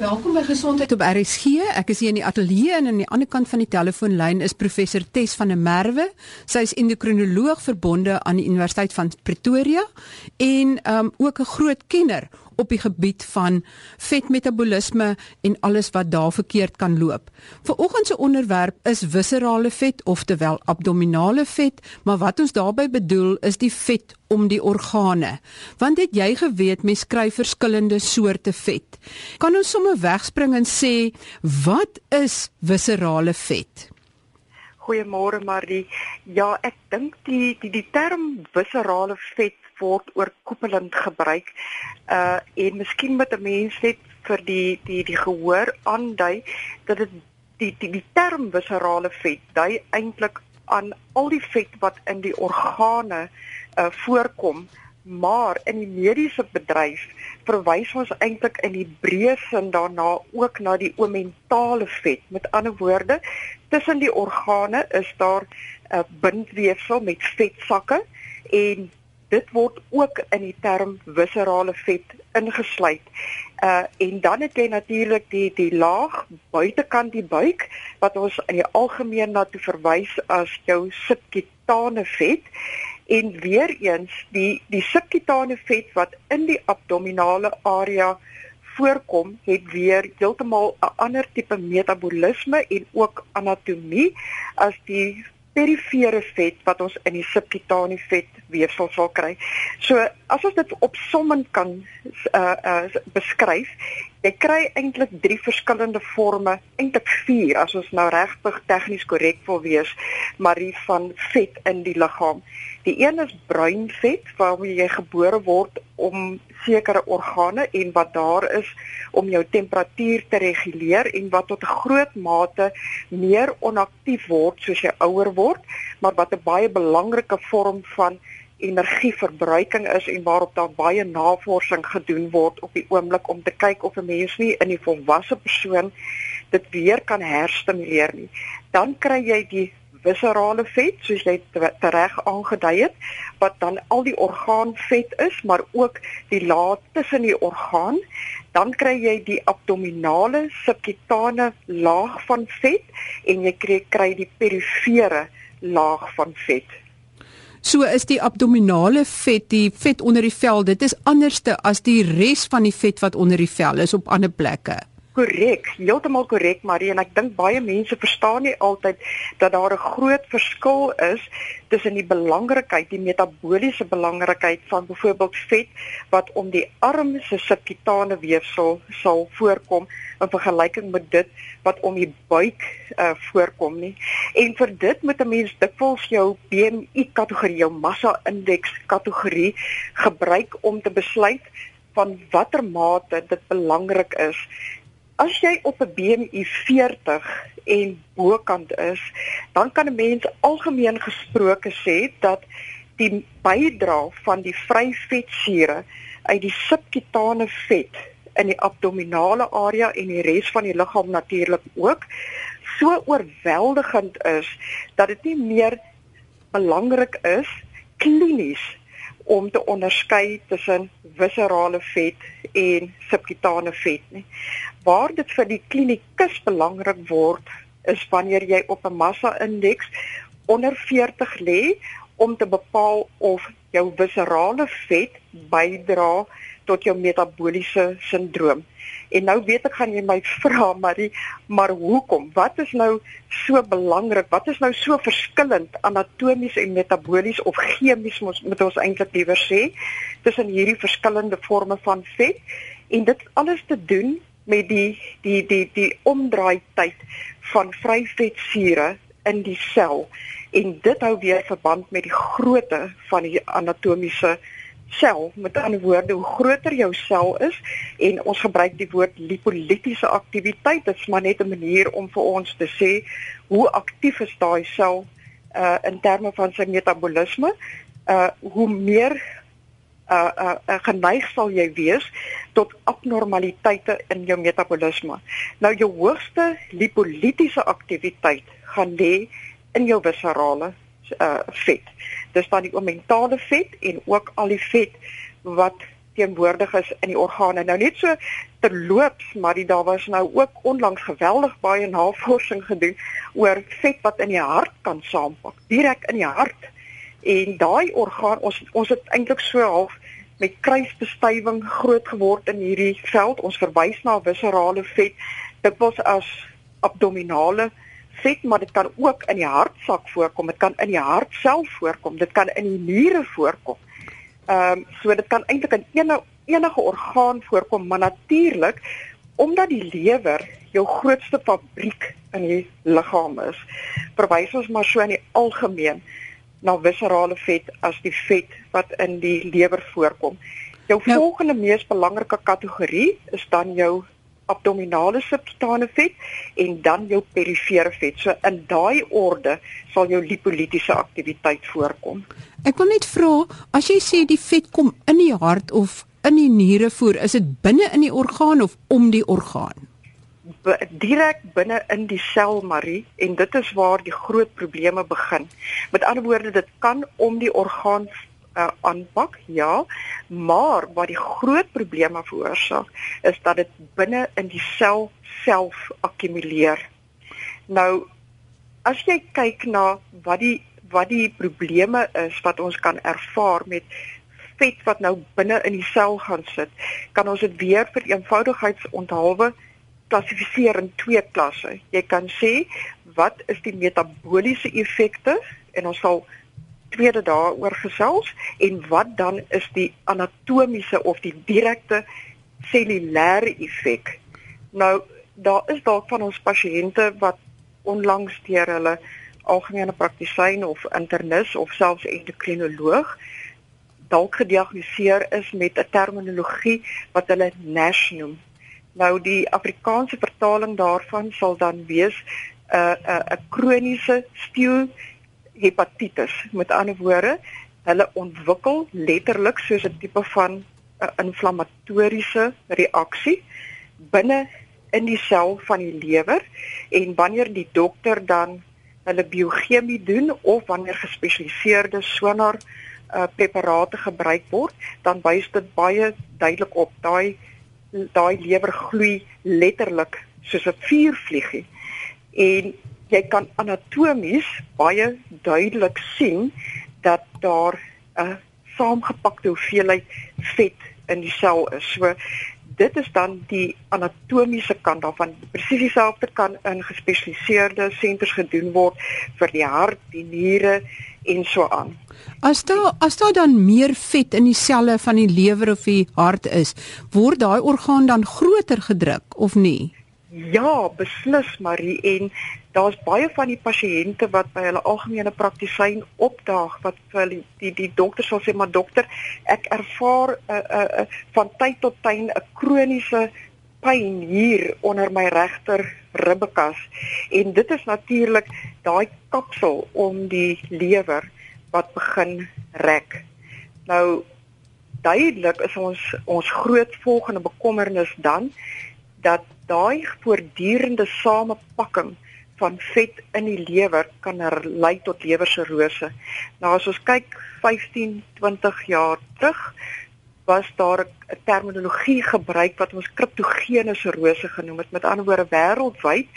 Welkom by Gesondheid op RSG. Ek is hier in die ateljee en aan die ander kant van die telefoonlyn is professor Tes van der Merwe. Sy is endokrinoloog verbonde aan die Universiteit van Pretoria en um ook 'n groot kenner op die gebied van vetmetabolisme en alles wat daar verkeerd kan loop. Vanoggend se onderwerp is viscerale vet oftewel abdominale vet, maar wat ons daarmee bedoel is die vet om die organe. Want het jy geweet mense kry verskillende soorte vet? Kan ons sommer wegspring en sê wat is viscerale vet? Goeiemôre Marie. Ja, ek dink die die die term viscerale vet word oorkoepelend gebruik. Uh en miskien moet 'n mens net vir die die die gehoor aandui dat dit die die die term viscerale vet dui eintlik aan al die vet wat in die organe uh voorkom, maar in die mediese bedryf verwys ons eintlik in die breë sin daarna ook na die omentale vet. Met ander woorde, tussen die organe is daar 'n uh, bindweefsel met vetsakke en dit word ook in die term viscerale vet ingesluit. Uh en dan het jy natuurlik die die laag buitekant die buik wat ons in die algemeen na toe verwys as jou subkutane vet en weer eens die die subkutane vet wat in die abdominale area voorkom het weer heeltemal 'n ander tipe metabolisme en ook anatomie as die perifere vet wat ons in die subkutane vet weefsel sal kry. So as ons dit opsommend kan uh uh beskryf, jy kry eintlik drie verskillende forme, eintlik vier as ons nou regtig tegnies korrek wil wees, maar die van vet in die liggaam. Die een is bruin vet waarmee jy gebore word om sekere organe en wat daar is om jou temperatuur te reguleer en wat tot 'n groot mate meer onaktief word soos jy ouer word, maar wat 'n baie belangrike vorm van energieverbruiking is en waarop daar baie navorsing gedoen word op die oomblik om te kyk of 'n mens nie in die volwasse persoon dit weer kan herstimuleer nie. Dan kry jy die viscerale vet soos jy reg aangedui het wat dan al die orgaanvet is maar ook die laag tussen die orgaan dan kry jy die abdominale subkutane laag van vet en jy kry kry die perifere laag van vet So is die abdominale vet, die vet onder die vel, dit is anderste as die res van die vet wat onder die vel is op ander plekke. Korrek, heeltemal korrek Marie en ek dink baie mense verstaan nie altyd dat daar 'n groot verskil is tussen die belangrikheid, die metabooliese belangrikheid van byvoorbeeld vet wat om die arm se subkutane weefsel sal voorkom in vergelyking met dit wat om die buik uh, voorkom nie. En vir dit moet 'n mens dikwels jou BMI kategorie, jou massa indeks kategorie gebruik om te besluit van watter mate dit belangrik is as jy op 'n BMI 40 en bokant is, dan kan 'n mens algemeen gesproke sê dat die bydra van die vrywetsure uit die subkutane vet in die abdominale area en die res van die liggaam natuurlik ook so oorweldigend is dat dit nie meer belangrik is klinies om te onderskei tussen viscerale vet en subkutane vet nie waar dit vir die klinikus belangrik word is wanneer jy op 'n massa indeks onder 40 lê om te bepaal of jou viscerale vet bydra tot jou metabooliese sindroom. En nou weet ek gaan jy my vra maar die maar hoekom? Wat is nou so belangrik? Wat is nou so verskillend anatomies en metabolies of chemies moet ons eintlik liewer sê tussen hierdie verskillende forme van vet? En dit alles te doen met die die die die omdraai tyd van vryvetsure in die sel en dit hou weer verband met die grootte van die anatomiese sel met ander woorde hoe groter jou sel is en ons gebruik die woord lipolitiese aktiwiteit dit is maar net 'n manier om vir ons te sê hoe aktief is daai sel uh in terme van sy metabolisme uh hoe meer uh uh, uh geneig sal jy wees tot abnormaliteite in jou metabolisme. Nou jou hoogste lipolitiese aktiwiteit gaan lê in jou viscerale uh vet. Dis dan die omentale vet en ook al die vet wat teenwoordig is in die organe. Nou net so Terloops, maar die daar was nou ook onlangs geweldig baie navorsing gedoen oor vet wat in die hart kan saampak, direk in die hart. En daai orgaan ons ons het eintlik so half met kruisbestuiving groot geword in hierdie veld. Ons verwys na viscerale vet dikwels as abdominale vet, maar dit kan ook in die hartsak voorkom. Dit kan in die hart self voorkom. Dit kan in die niere voorkom. Ehm um, so dit kan eintlik in enige enige orgaan voorkom, maar natuurlik omdat die lewer jou grootste fabriek in die liggaam is, verwys ons maar so in die algemeen na viscerale vet as die vet wat in die lewer voorkom. Jou nou, volgende mees belangrike kategorie is dan jou abdominale subkutane vet en dan jou perifere vet. So in daai orde sal jou lipolitiese aktiwiteit voorkom. Ek wil net vra, as jy sê die vet kom in die hart of in die niere voer, is dit binne in die orgaan of om die orgaan? direk binne in die sel Marie en dit is waar die groot probleme begin. Met ander woorde dit kan om die orgaan uh, aanpak, ja, maar wat die groot probleme veroorsaak is dat dit binne in die sel self akkumuleer. Nou as jy kyk na wat die wat die probleme is wat ons kan ervaar met vet wat nou binne in die sel gaan sit, kan ons dit weer vir eenvoudigheidsonthulwe klassifiseer in twee klasse. Jy kan sê wat is die metabooliese effekte en ons sal tweede daaroor gesels en wat dan is die anatomiese of die direkte cellulêre effek. Nou daar is dalk van ons pasiënte wat onlangs deur hulle algemene praktisyn of internis of selfs endokrinoloog dalk gediagnoseer is met 'n terminologie wat hulle NASH noem. Nou die Afrikaanse vertaling daarvan sal dan wees 'n uh, uh, 'n kroniese steelhepatitis. Met ander woorde, hulle ontwikkel letterlik soos 'n tipe van 'n inflammatoriese reaksie binne in die sel van die lewer. En wanneer die dokter dan hulle biochemie doen of wanneer gespesialiseerde sonar uh, preparate gebruik word, dan wys dit baie duidelik op. Daai daai lewer gloei letterlik soos 'n vuurvliegie. En jy kan anatomies baie duidelik sien dat daar 'n saamgepakte hoeveelheid vet in die sel is. So dit is dan die anatomiese kant daarvan. Presies dieselfde kan in gespesialiseerde senters gedoen word vir die hart, die niere en so aan. As daar as daar dan meer vet in die selle van die lewer of die hart is, word daai orgaan dan groter gedruk of nie? Ja, beslis Marie en daar's baie van die pasiënte wat by hulle algemene praktisyn opdaag wat vir die die, die dokter sal sê maar dokter, ek ervaar 'n uh, eh, 'n uh, eh, uh, eh, van tyd tot tyd 'n kroniese pyn hier onder my regter ribbekas en dit is natuurlik daai kapsel om die lewer wat begin rek. Nou duidelik is ons ons groot volgende bekommernis dan dat daai voortdurende samepakking van vet in die lewer kan lei tot lewersirose. Nou as ons kyk 15, 20 jaar terug was daar 'n terminologie gebruik wat ons kriptogene sirose genoem het. Met ander woorde wêreldwyd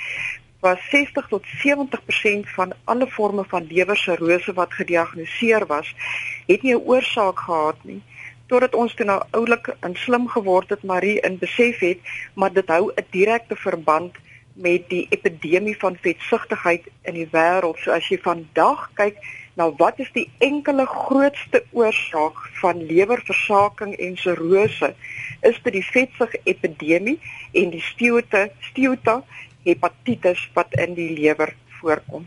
was 60 tot 70% van alle forme van lewersirose wat gediagnoseer was, het nie 'n oorsaak gehad nie totdat ons toe nou oulik en slim geword het Marie in besef het maar dit hou 'n direkte verband met die epidemie van vetsigtigheid in die wêreld. So as jy vandag kyk Nou wat is die enkele grootste oorsaak van lewerversaking en sirose? Is dit die vetsig epidemie en die steute, steute hepatitis wat in die lewer voorkom?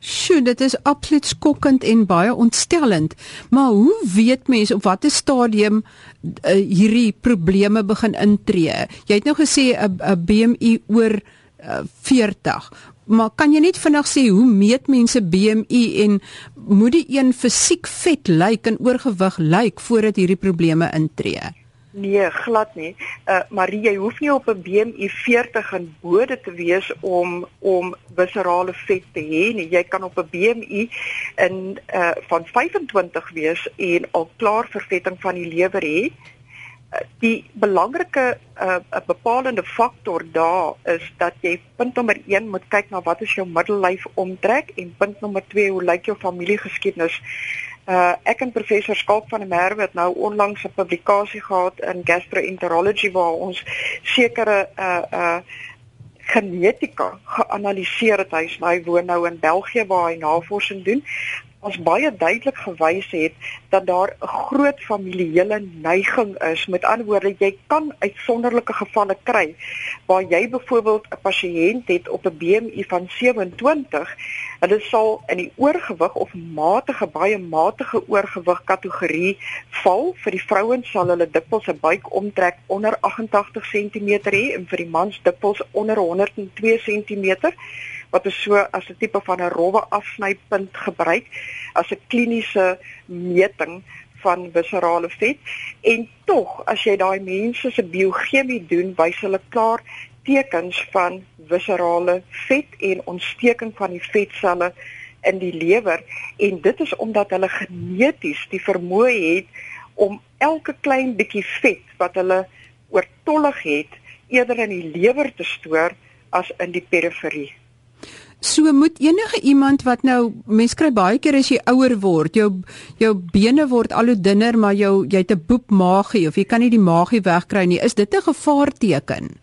Sjoe, dit is absoluut skokkend en baie ontstellend. Maar hoe weet mense op watter stadium uh, hierdie probleme begin intree? Jy het nou gesê 'n BMI oor uh, 40 maar kan jy net vinnig sê hoe meet mense BMI en moet die een fisiek vet lyk en oorgewig lyk voordat hierdie probleme intree? Nee, glad nie. Uh Marie, jy hoef nie op 'n BMI 40 en bode te wees om om viscerale vet te hê nie. Jy kan op 'n BMI in uh van 25 wees en al klaar vervetting van die lewer hê die belangrike uh, bepalende faktor daar is dat jy punt nommer 1 moet kyk na wat is jou middellyf omtrek en punt nommer 2 hoe lyk jou familiegeskiedenis. Uh ek en professor Skalk van der Merwe het nou onlangs 'n publikasie gehad in Gastroenterology waar ons sekere uh uh genetika geanaliseer het. Hy, hy woon nou in België waar hy navorsing doen ons baie duidelik gewys het dat daar 'n groot familiele neiging is. Met ander woorde, jy kan uitsonderlike gevalle kry waar jy byvoorbeeld 'n pasiënt het op 'n BMI van 27 Hulle sal in die oorgewig of matige baie matige oorgewig kategorie val. Vir die vrouens sal hulle dikwels 'n buik omtrek onder 88 cm hê en vir die mans dikwels onder 102 cm wat is so as 'n tipe van 'n rowwe afsnypunt gebruik as 'n kliniese meting van viserale vet en tog as jy daai mense se biochemie doen wys hulle klaar tekens van viserale vet en ontsteking van die vetselle in die lewer en dit is omdat hulle geneties die vermoë het om elke klein bietjie vet wat hulle oortollig het eerder in die lewer te stoor as in die periferie. So moet enige iemand wat nou mens kry baie keer as jy ouer word, jou jou bene word al hoe dunner, maar jou jy het 'n boep maagie of jy kan nie die maagie wegkry nie. Is dit 'n gevaarteken?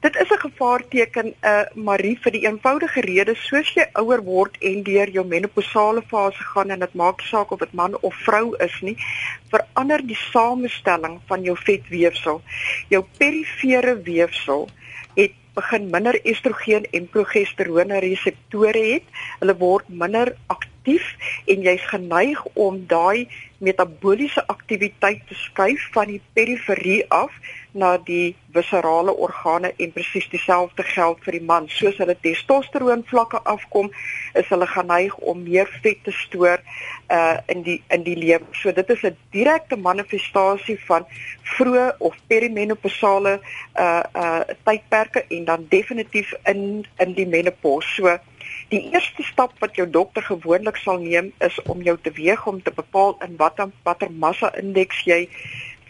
Dit is 'n gevaarteken, uh, Marie vir die eenvoudige rede soos jy ouer word en deur jou menopausale fase gaan en dit maak saak of dit man of vrou is nie, verander die samestelling van jou vetweefsel. Jou perifere weefsel het begin minder estrogen en progesteroon reseptore het. Hulle word minder aktief en jy's geneig om daai metabooliese aktiwiteit te skuif van die periferie af na die viserale organe en presies dieselfde geld vir die man. Soos hulle testosteroon vlakke afkom, is hulle geneig om meer vet te stoor uh in die in die lewe. So dit is 'n direkte manifestasie van vroeë of perimenopausale uh uh tydperke en dan definitief in in die menopause. So Die eerste stap wat jou dokter gewoonlik sal neem is om jou te weeg om te bepaal in watter watter massa indeks jy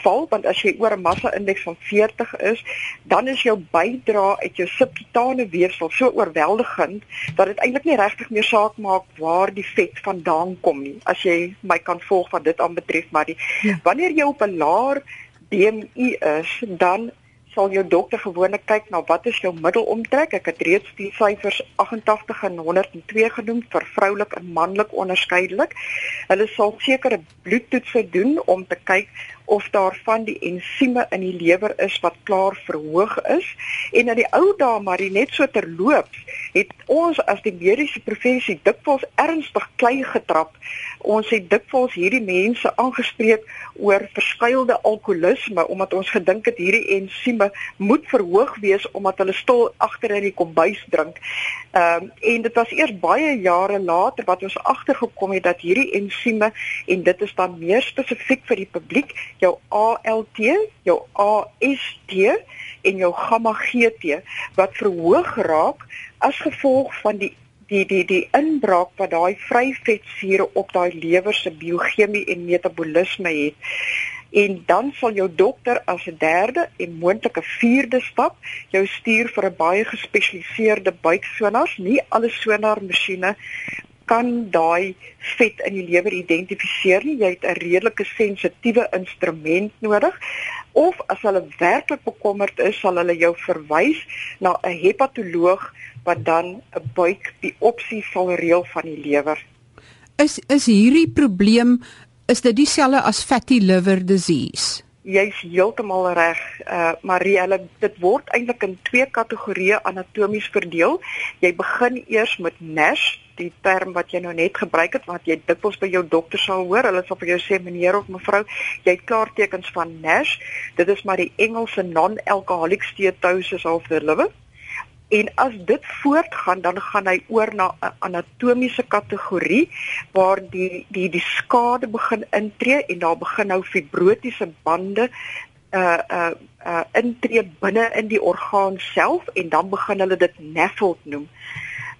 val want as jy oor 'n massa indeks van 40 is, dan is jou bydra uit jou subkutane weefsel so oorweldigend dat dit eintlik nie regtig meer saak maak waar die vet vandaan kom nie. As jy my kan volg wat dit aanbetref, maar die ja. wanneer jy op 'n laer BMI is, dan sal jou dokter gewoonlik kyk na wat is jou middelomtrek. Ek het reeds die syfers 88 en 102 genoem vir vroulik en manlik onderskeidelik. Hulle sal sekere bloedtoetse doen om te kyk of daar van die ensieme in die lewer is wat klaar verhoog is en in die ou dae maar net so terloops het ons as die mediese professie dikwels ernstig klei getrap ons het dikwels hierdie mense aangespreek oor verskuilde alkoholisme omdat ons gedink het hierdie ensieme moet verhoog wees omdat hulle stil agter in die kombuis drink. Ehm um, en dit was eers baie jare later wat ons agtergekom het dat hierdie ensieme en dit is dan meer spesifiek vir die publiek, jou ALT, jou AST en jou gamma GT wat verhoog raak as gevolg van die die die die inbraak wat daai vryvetsure op daai lewer se biochemie en metabolisme het en dan sal jou dokter as 'n derde en moontlik 'n vierde stap jou stuur vir 'n baie gespesialiseerde buiksonar. Nie alle sonarmasjiene kan daai vet in die lewer identifiseer nie. Jy het 'n redelike sensitiewe instrument nodig. Of as hulle werklik bekommerd is, sal hulle jou verwys na 'n hepatoloog wat dan 'n buikbiopsie sal reël van die lewer. Is is hierdie probleem is dit dieselfde as fatty liver disease? Jy's heeltemal reg. Uh Marie, hulle dit word eintlik in twee kategorieë anatomies verdeel. Jy begin eers met NASH, die term wat jy nou net gebruik het wat jy dikwels by jou dokter sal hoor. Hulle sal vir jou sê meneer of mevrou, jy het klaartekens van NASH. Dit is maar die Engelse non-alcoholic steatosis of the liver. En as dit voortgaan, dan gaan hy oor na 'n anatomiese kategorie waar die die die skade begin intree en daar begin nou fibrotiese bande uh uh uh intree binne in die orgaan self en dan begin hulle dit NAFLD noem.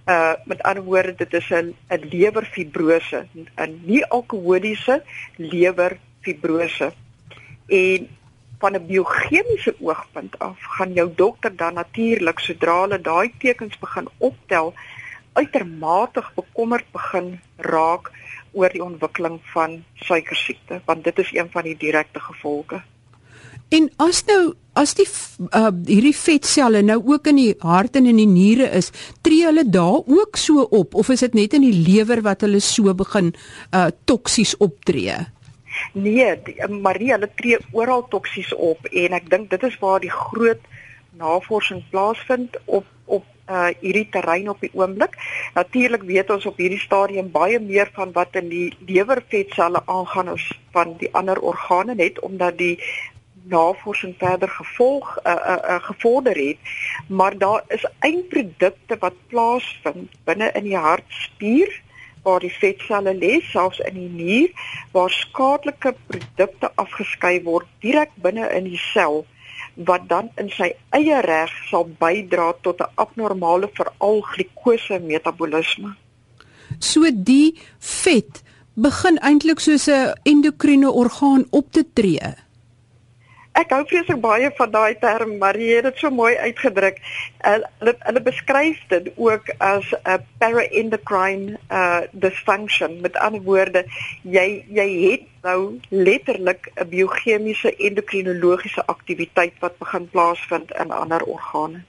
Uh met ander woorde, dit is 'n 'n lewerfibrose, 'n nie alkoholiese lewerfibrose. En van 'n biochemiese oogpunt af gaan jou dokter dan natuurlik sodra hulle daai tekens begin optel uitermate bekommerd begin raak oor die ontwikkeling van suikersiekte want dit is een van die direkte gevolge. En as nou as die uh, hierdie vetselle nou ook in die hart en in die niere is, tree hulle daar ook so op of is dit net in die lewer wat hulle so begin uh toksies optree? Nee, die, Marie, hulle tree oral toksies op en ek dink dit is waar die groot navorsing plaasvind op op uh hierdie terrein op die oomblik. Natuurlik weet ons op hierdie stadium baie meer van wat in die lewervetselle aangaan as van die ander organe net omdat die navorsing verder gevolg uh, uh, uh, gevorder het maar daar is eindprodukte wat plaasvind binne in die hartspier waar die vetselle lê selfs in die nier waar skadelike produkte afgeskei word direk binne in die sel wat dan in sy eie reg sal bydra tot 'n abnormale veral glikose metabolisme. So die vet begin eintlik soos 'n endokriene orgaan op te tree. Ek hou vreeslik baie van daai term, maar jy het dit so mooi uitgedruk. Uh, hulle hulle beskryf dit ook as 'n paraendocrine uh dysfunction. Met ander woorde, jy jy het nou letterlik 'n biochemiese endokrinologiese aktiwiteit wat begin plaasvind in ander organe.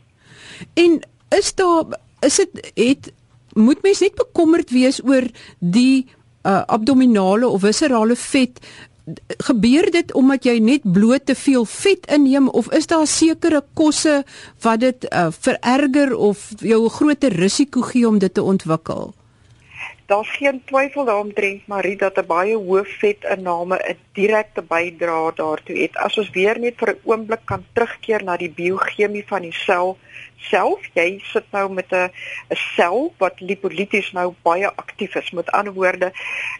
En is daar is dit het moet mens net bekommerd wees oor die uh, abdominale of viscerale vet gebeur dit omdat jy net bloot te veel vet inneem of is daar sekere kosse wat dit uh, vererger of jou 'n groter risiko gee om dit te ontwikkel? Daar's geen twyfel daaromtrent Marie dat 'n baie hoë vetinname 'n direkte bydrae daartoe het. As ons weer net vir 'n oomblik kan terugkeer na die biochemie van die sel self, jy sit nou met 'n 'n sel wat lipolities nou baie aktief is. Met ander woorde,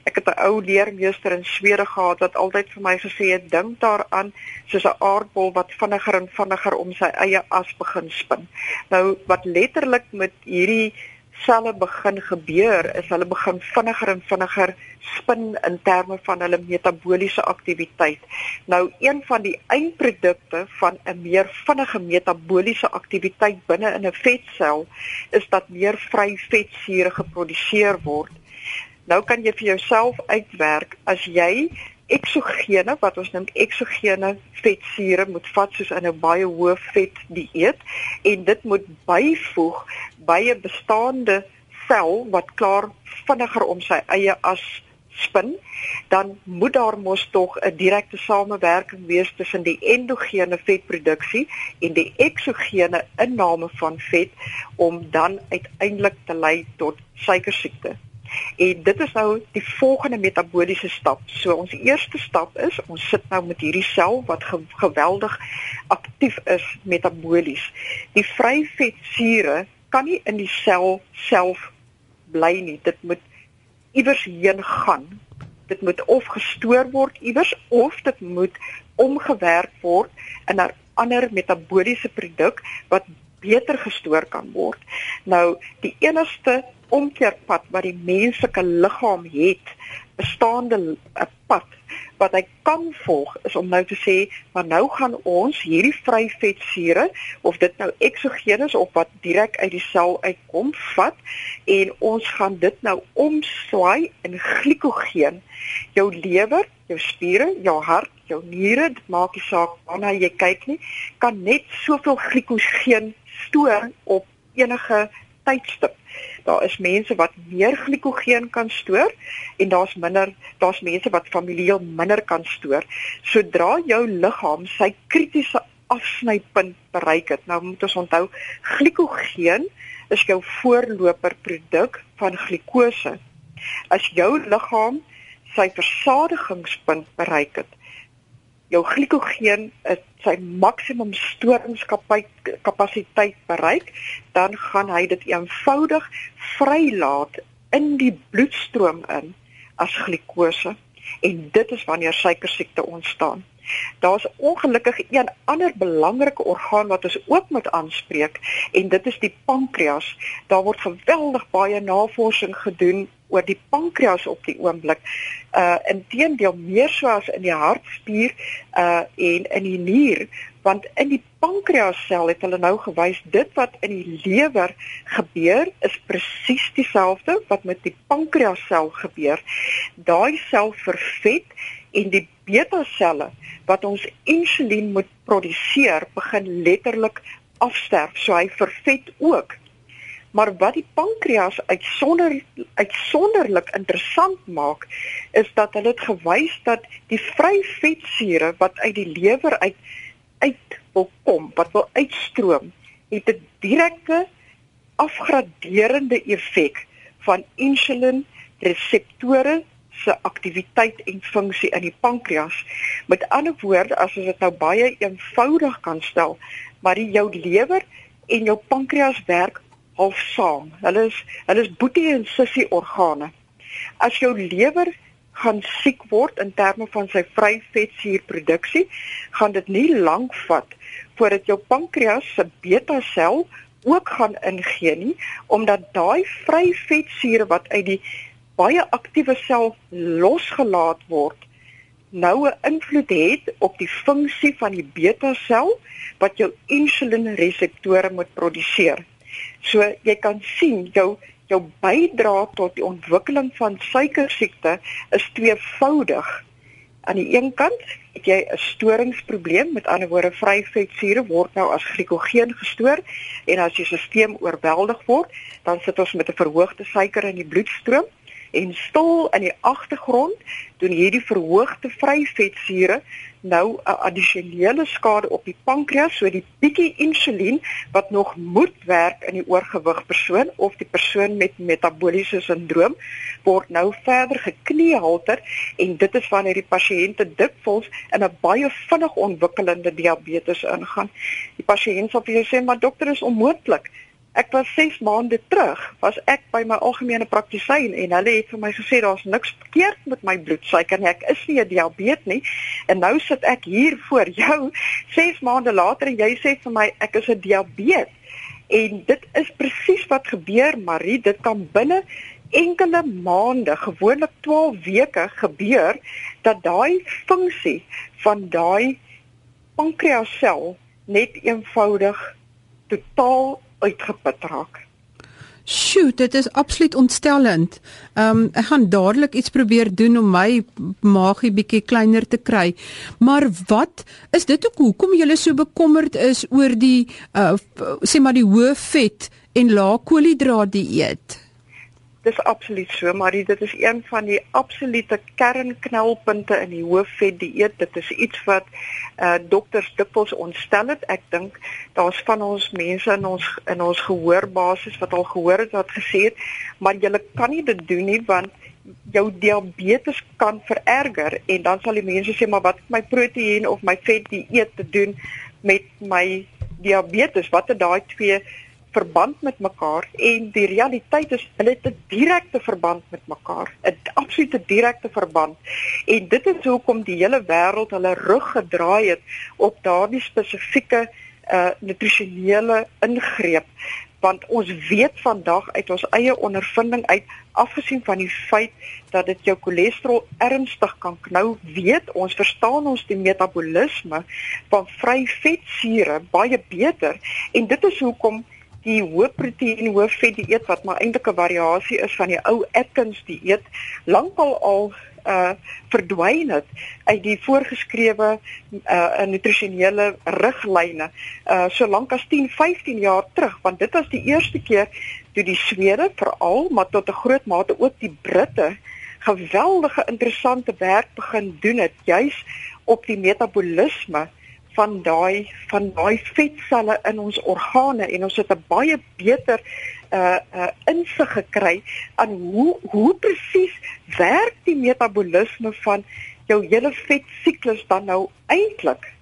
ek het 'n ou leermeester in Swede gehad wat altyd vir my gesê het, dink daaraan soos 'n aardbol wat vinniger en vinniger om sy eie as begin spin. Nou wat letterlik met hierdie selle begin gebeur is hulle begin vinniger en vinniger spin in terme van hulle metabooliese aktiwiteit. Nou een van die eindprodukte van 'n meer vinnige metabooliese aktiwiteit binne in 'n vetsel is dat meer vry vetsure geproduseer word. Nou kan jy vir jouself uitwerk as jy eksogene wat ons noem eksogene vetsure moet vat soos in 'n baie hoë vet dieet en dit moet byvoeg by 'n bestaande sel wat klaar vinniger om sy eie as spin dan moet daar mos tog 'n direkte samewerking wees tussen die endogene vetproduksie en die eksogene inname van vet om dan uiteindelik te lei tot suikersiekte En dit is nou die volgende metabooliese stap. So ons eerste stap is ons sit nou met hierdie sel wat ge geweldig aktief is metabolies. Die vryvetsure kan nie in die sel self bly nie. Dit moet iewers heen gaan. Dit moet of gestoor word iewers of dit moet omgewerk word in 'n ander metabooliese produk wat beter gestoor kan word. Nou die enigste omkeerpad wat die menslike liggaam het, bestaande 'n pad wat hy kan volg is om nou te sê, maar nou gaan ons hierdie vryvetsure of dit nou eksogenes of wat direk uit die sel uitkom, vat en ons gaan dit nou omswaai in glikogeen. Jou lewer, jou spiere, jou hart, jou niere, dit maak nie saak waarna jy kyk nie, kan net soveel glikogeen stoor op enige tydstip. Daar is mense wat meer glikogeen kan stoor en daar's minder, daar's mense wat familieel minder kan stoor. Sodra jou liggaam sy kritiese afsnypunt bereik het. Nou moet ons onthou glikogeen is jou voorloper produk van glikose. As jou liggaam sy versadigingspunt bereik het, jou glikogeen is sy maksimum storingskapasiteit bereik, dan gaan hy dit eenvoudig vrylaat in die bloedstroom in as glikose en dit is wanneer suikersiekte ontstaan. Daar's ongelukkig een ander belangrike orgaan wat ons ook moet aanspreek en dit is die pankreas. Daar word geweldig baie navorsing gedoen oor die pankreas op die oomblik. Uh inteendeel meer so as in die hartspier uh en in die nier want in die pankreassel het hulle nou gewys dit wat in die lewer gebeur is presies dieselfde wat met die pankreassel gebeur. Daai sel vervet en die beta selle wat ons insulien moet produseer begin letterlik afsterf. So hy vervet ook. Maar wat die pankreas uitsonder uitsonderlik interessant maak is dat hulle het gewys dat die vry vetsure wat uit die lewer uit uit wil kom, wat wil uitstroom, het 'n direkte afgraderende effek van insulien reseptore se aktiwiteit en funksie in die pankreas. Met ander woorde, as ons dit nou baie eenvoudig kan stel, maar die jou lewer en jou pankreas werk half saam. Hulle is hulle is boetie en sussie organe. As jou lewer gaan siek word in terme van sy vry vetsuurproduksie, gaan dit nie lank vat voordat jou pankreas se beta sel ook gaan ingee nie omdat daai vry vetsure wat uit die baie aktiewe sel losgelaat word nou 'n invloed het op die funksie van die beta sel wat jou insulienreseptore moet produseer. So jy kan sien jou jou bydrae tot die ontwikkeling van suikersiekte is tweevoudig. Aan die een kant het jy 'n storingsprobleem, met ander woorde vry vetsure word nou as glikogeen gestoor en as jou stelsel oorweldig word, dan sit ons met 'n verhoogde suiker in die bloedstroom en stil in die agtergrond doen hierdie verhoogde vryvetsure nou 'n addisionele skade op die pankreas so die bietjie insulien wat nog moet werk in die oorgewig persoon of die persoon met metabooliese sindroom word nou verder gekneehalter en dit is wanneer die pasiënte dikwels in 'n baie vinnig ontwikkelende diabetes ingaan. Die pasiënt sal vir jou sê maar dokter is onmoontlik Ek was 6 maande terug, was ek by my algemene praktisyn en hulle het vir my gesê daar's niks verkeerd met my bloedsuiker nie. Ek is nie 'n diabetes nie. En nou sit ek hier voor jou 6 maande later en jy sê vir my ek is 'n diabetes. En dit is presies wat gebeur, Marie. Dit kan binne enkele maande, gewoonlik 12 weke gebeur dat daai funksie van daai pankreassel net eenvoudig totaal uitgeput raak. Sjoe, dit is absoluut ontstellend. Ehm um, ek gaan dadelik iets probeer doen om my maagie bietjie kleiner te kry. Maar wat is dit ook hoekom jy so bekommerd is oor die uh sê maar die hoë vet en lae koolhidraat dieet? Dis absoluut so, maar dit is een van die absolute kernknelpunte in die hoofvet dieet. Dit is iets wat uh dokters dikwels ontstel het. Ek dink daar's van ons mense in ons in ons gehoorbasis wat al gehoor het wat gesê het, maar jy kan nie dit doen nie want jou diabetes kan vererger en dan sal die mense sê maar wat my proteïen of my vet dieet te doen met my diabetes? Wat het daai twee verband met mekaar en die realiteit is hulle het 'n direkte verband met mekaar, 'n absolute direkte verband. En dit is hoekom die hele wêreld hulle rug gedraai het op daardie spesifieke uh nutrisionele ingreep want ons weet vandag uit ons eie ondervinding uit afgesien van die feit dat dit jou cholesterol ernstig kan knou weet ons verstaan ons die metabolisme van vry vetsure baie beter en dit is hoekom die hoë proteïen hoë vet dieet wat maar eintlik 'n variasie is van die ou Atkins dieet lankal al uh verdwyn het uit die voorgeskrewe uh nutrisionele riglyne uh so lank as 10 15 jaar terug want dit was die eerste keer toe die Swede veral maar tot 'n groot mate ook die Britte geweldige interessante werk begin doen het juis op die metabolisme van daai van daai vetselle in ons organe en ons het 'n baie beter uh uh insig gekry aan hoe hoe presies werk die metabolisme van jou hele vetsiklus dan nou eintlik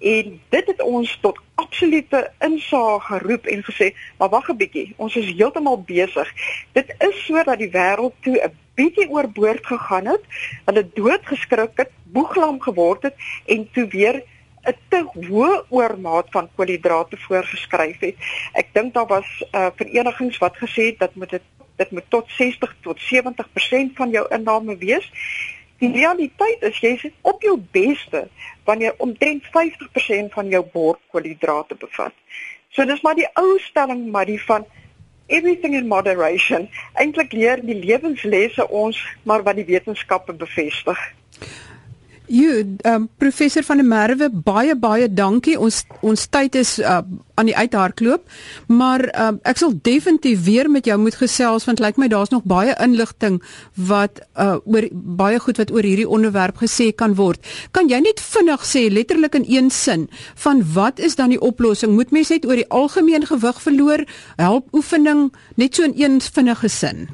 en dit het ons tot absolute insaag geroep en gesê maar wag 'n bietjie ons is heeltemal besig. Dit is sodat die wêreld toe 'n bietjie oorboord gegaan het, hulle doodgeskrik het, boeglam geword het en toe weer 'n te hoë oormaat van koolhidrate voorgeskryf het. Ek dink daar was uh, verenigings wat gesê het dat moet dit dit moet tot 60 tot 70% van jou inname wees. Die realiteit is jy is op jou beste wanneer omtrent 50% van jou bord koolhidrate bevat. So dis maar die ou stelling maar die van everything in moderation. Eintlik leer die lewenslesse ons maar wat die wetenskappe bevestig. Jo, um, professor van der Merwe, baie baie dankie. Ons ons tyd is uh, aan die uithardloop, maar um, ek sal definitief weer met jou moet gesels want lyk like my daar's nog baie inligting wat uh, oor baie goed wat oor hierdie onderwerp gesê kan word. Kan jy net vinnig sê letterlik in een sin van wat is dan die oplossing? Moet mens net oor die algemeen gewig verloor, help oefening net so in een vinnige sin?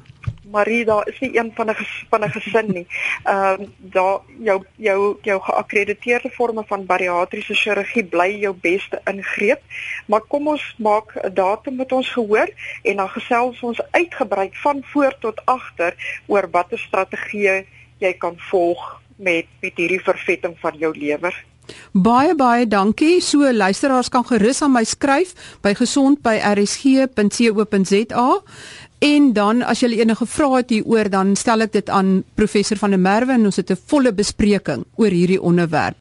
Marie, daar is nie een van 'n van 'n gesin nie. Ehm uh, daar jou jou jou geakkrediteerde forme van bariatriese chirurgie bly jou beste ingreep. Maar kom ons maak 'n datum met ons gehoor en dan gesels ons uitgebrei van voor tot agter oor watter strategieë jy kan volg met met hierdie vervetting van jou lewer. Baie baie dankie. So luisteraars kan gerus aan my skryf by gesond@rsg.co.za. En dan as jy enige vrae het hieroor, dan stel ek dit aan professor van der Merwe en ons het 'n volle bespreking oor hierdie onderwerp.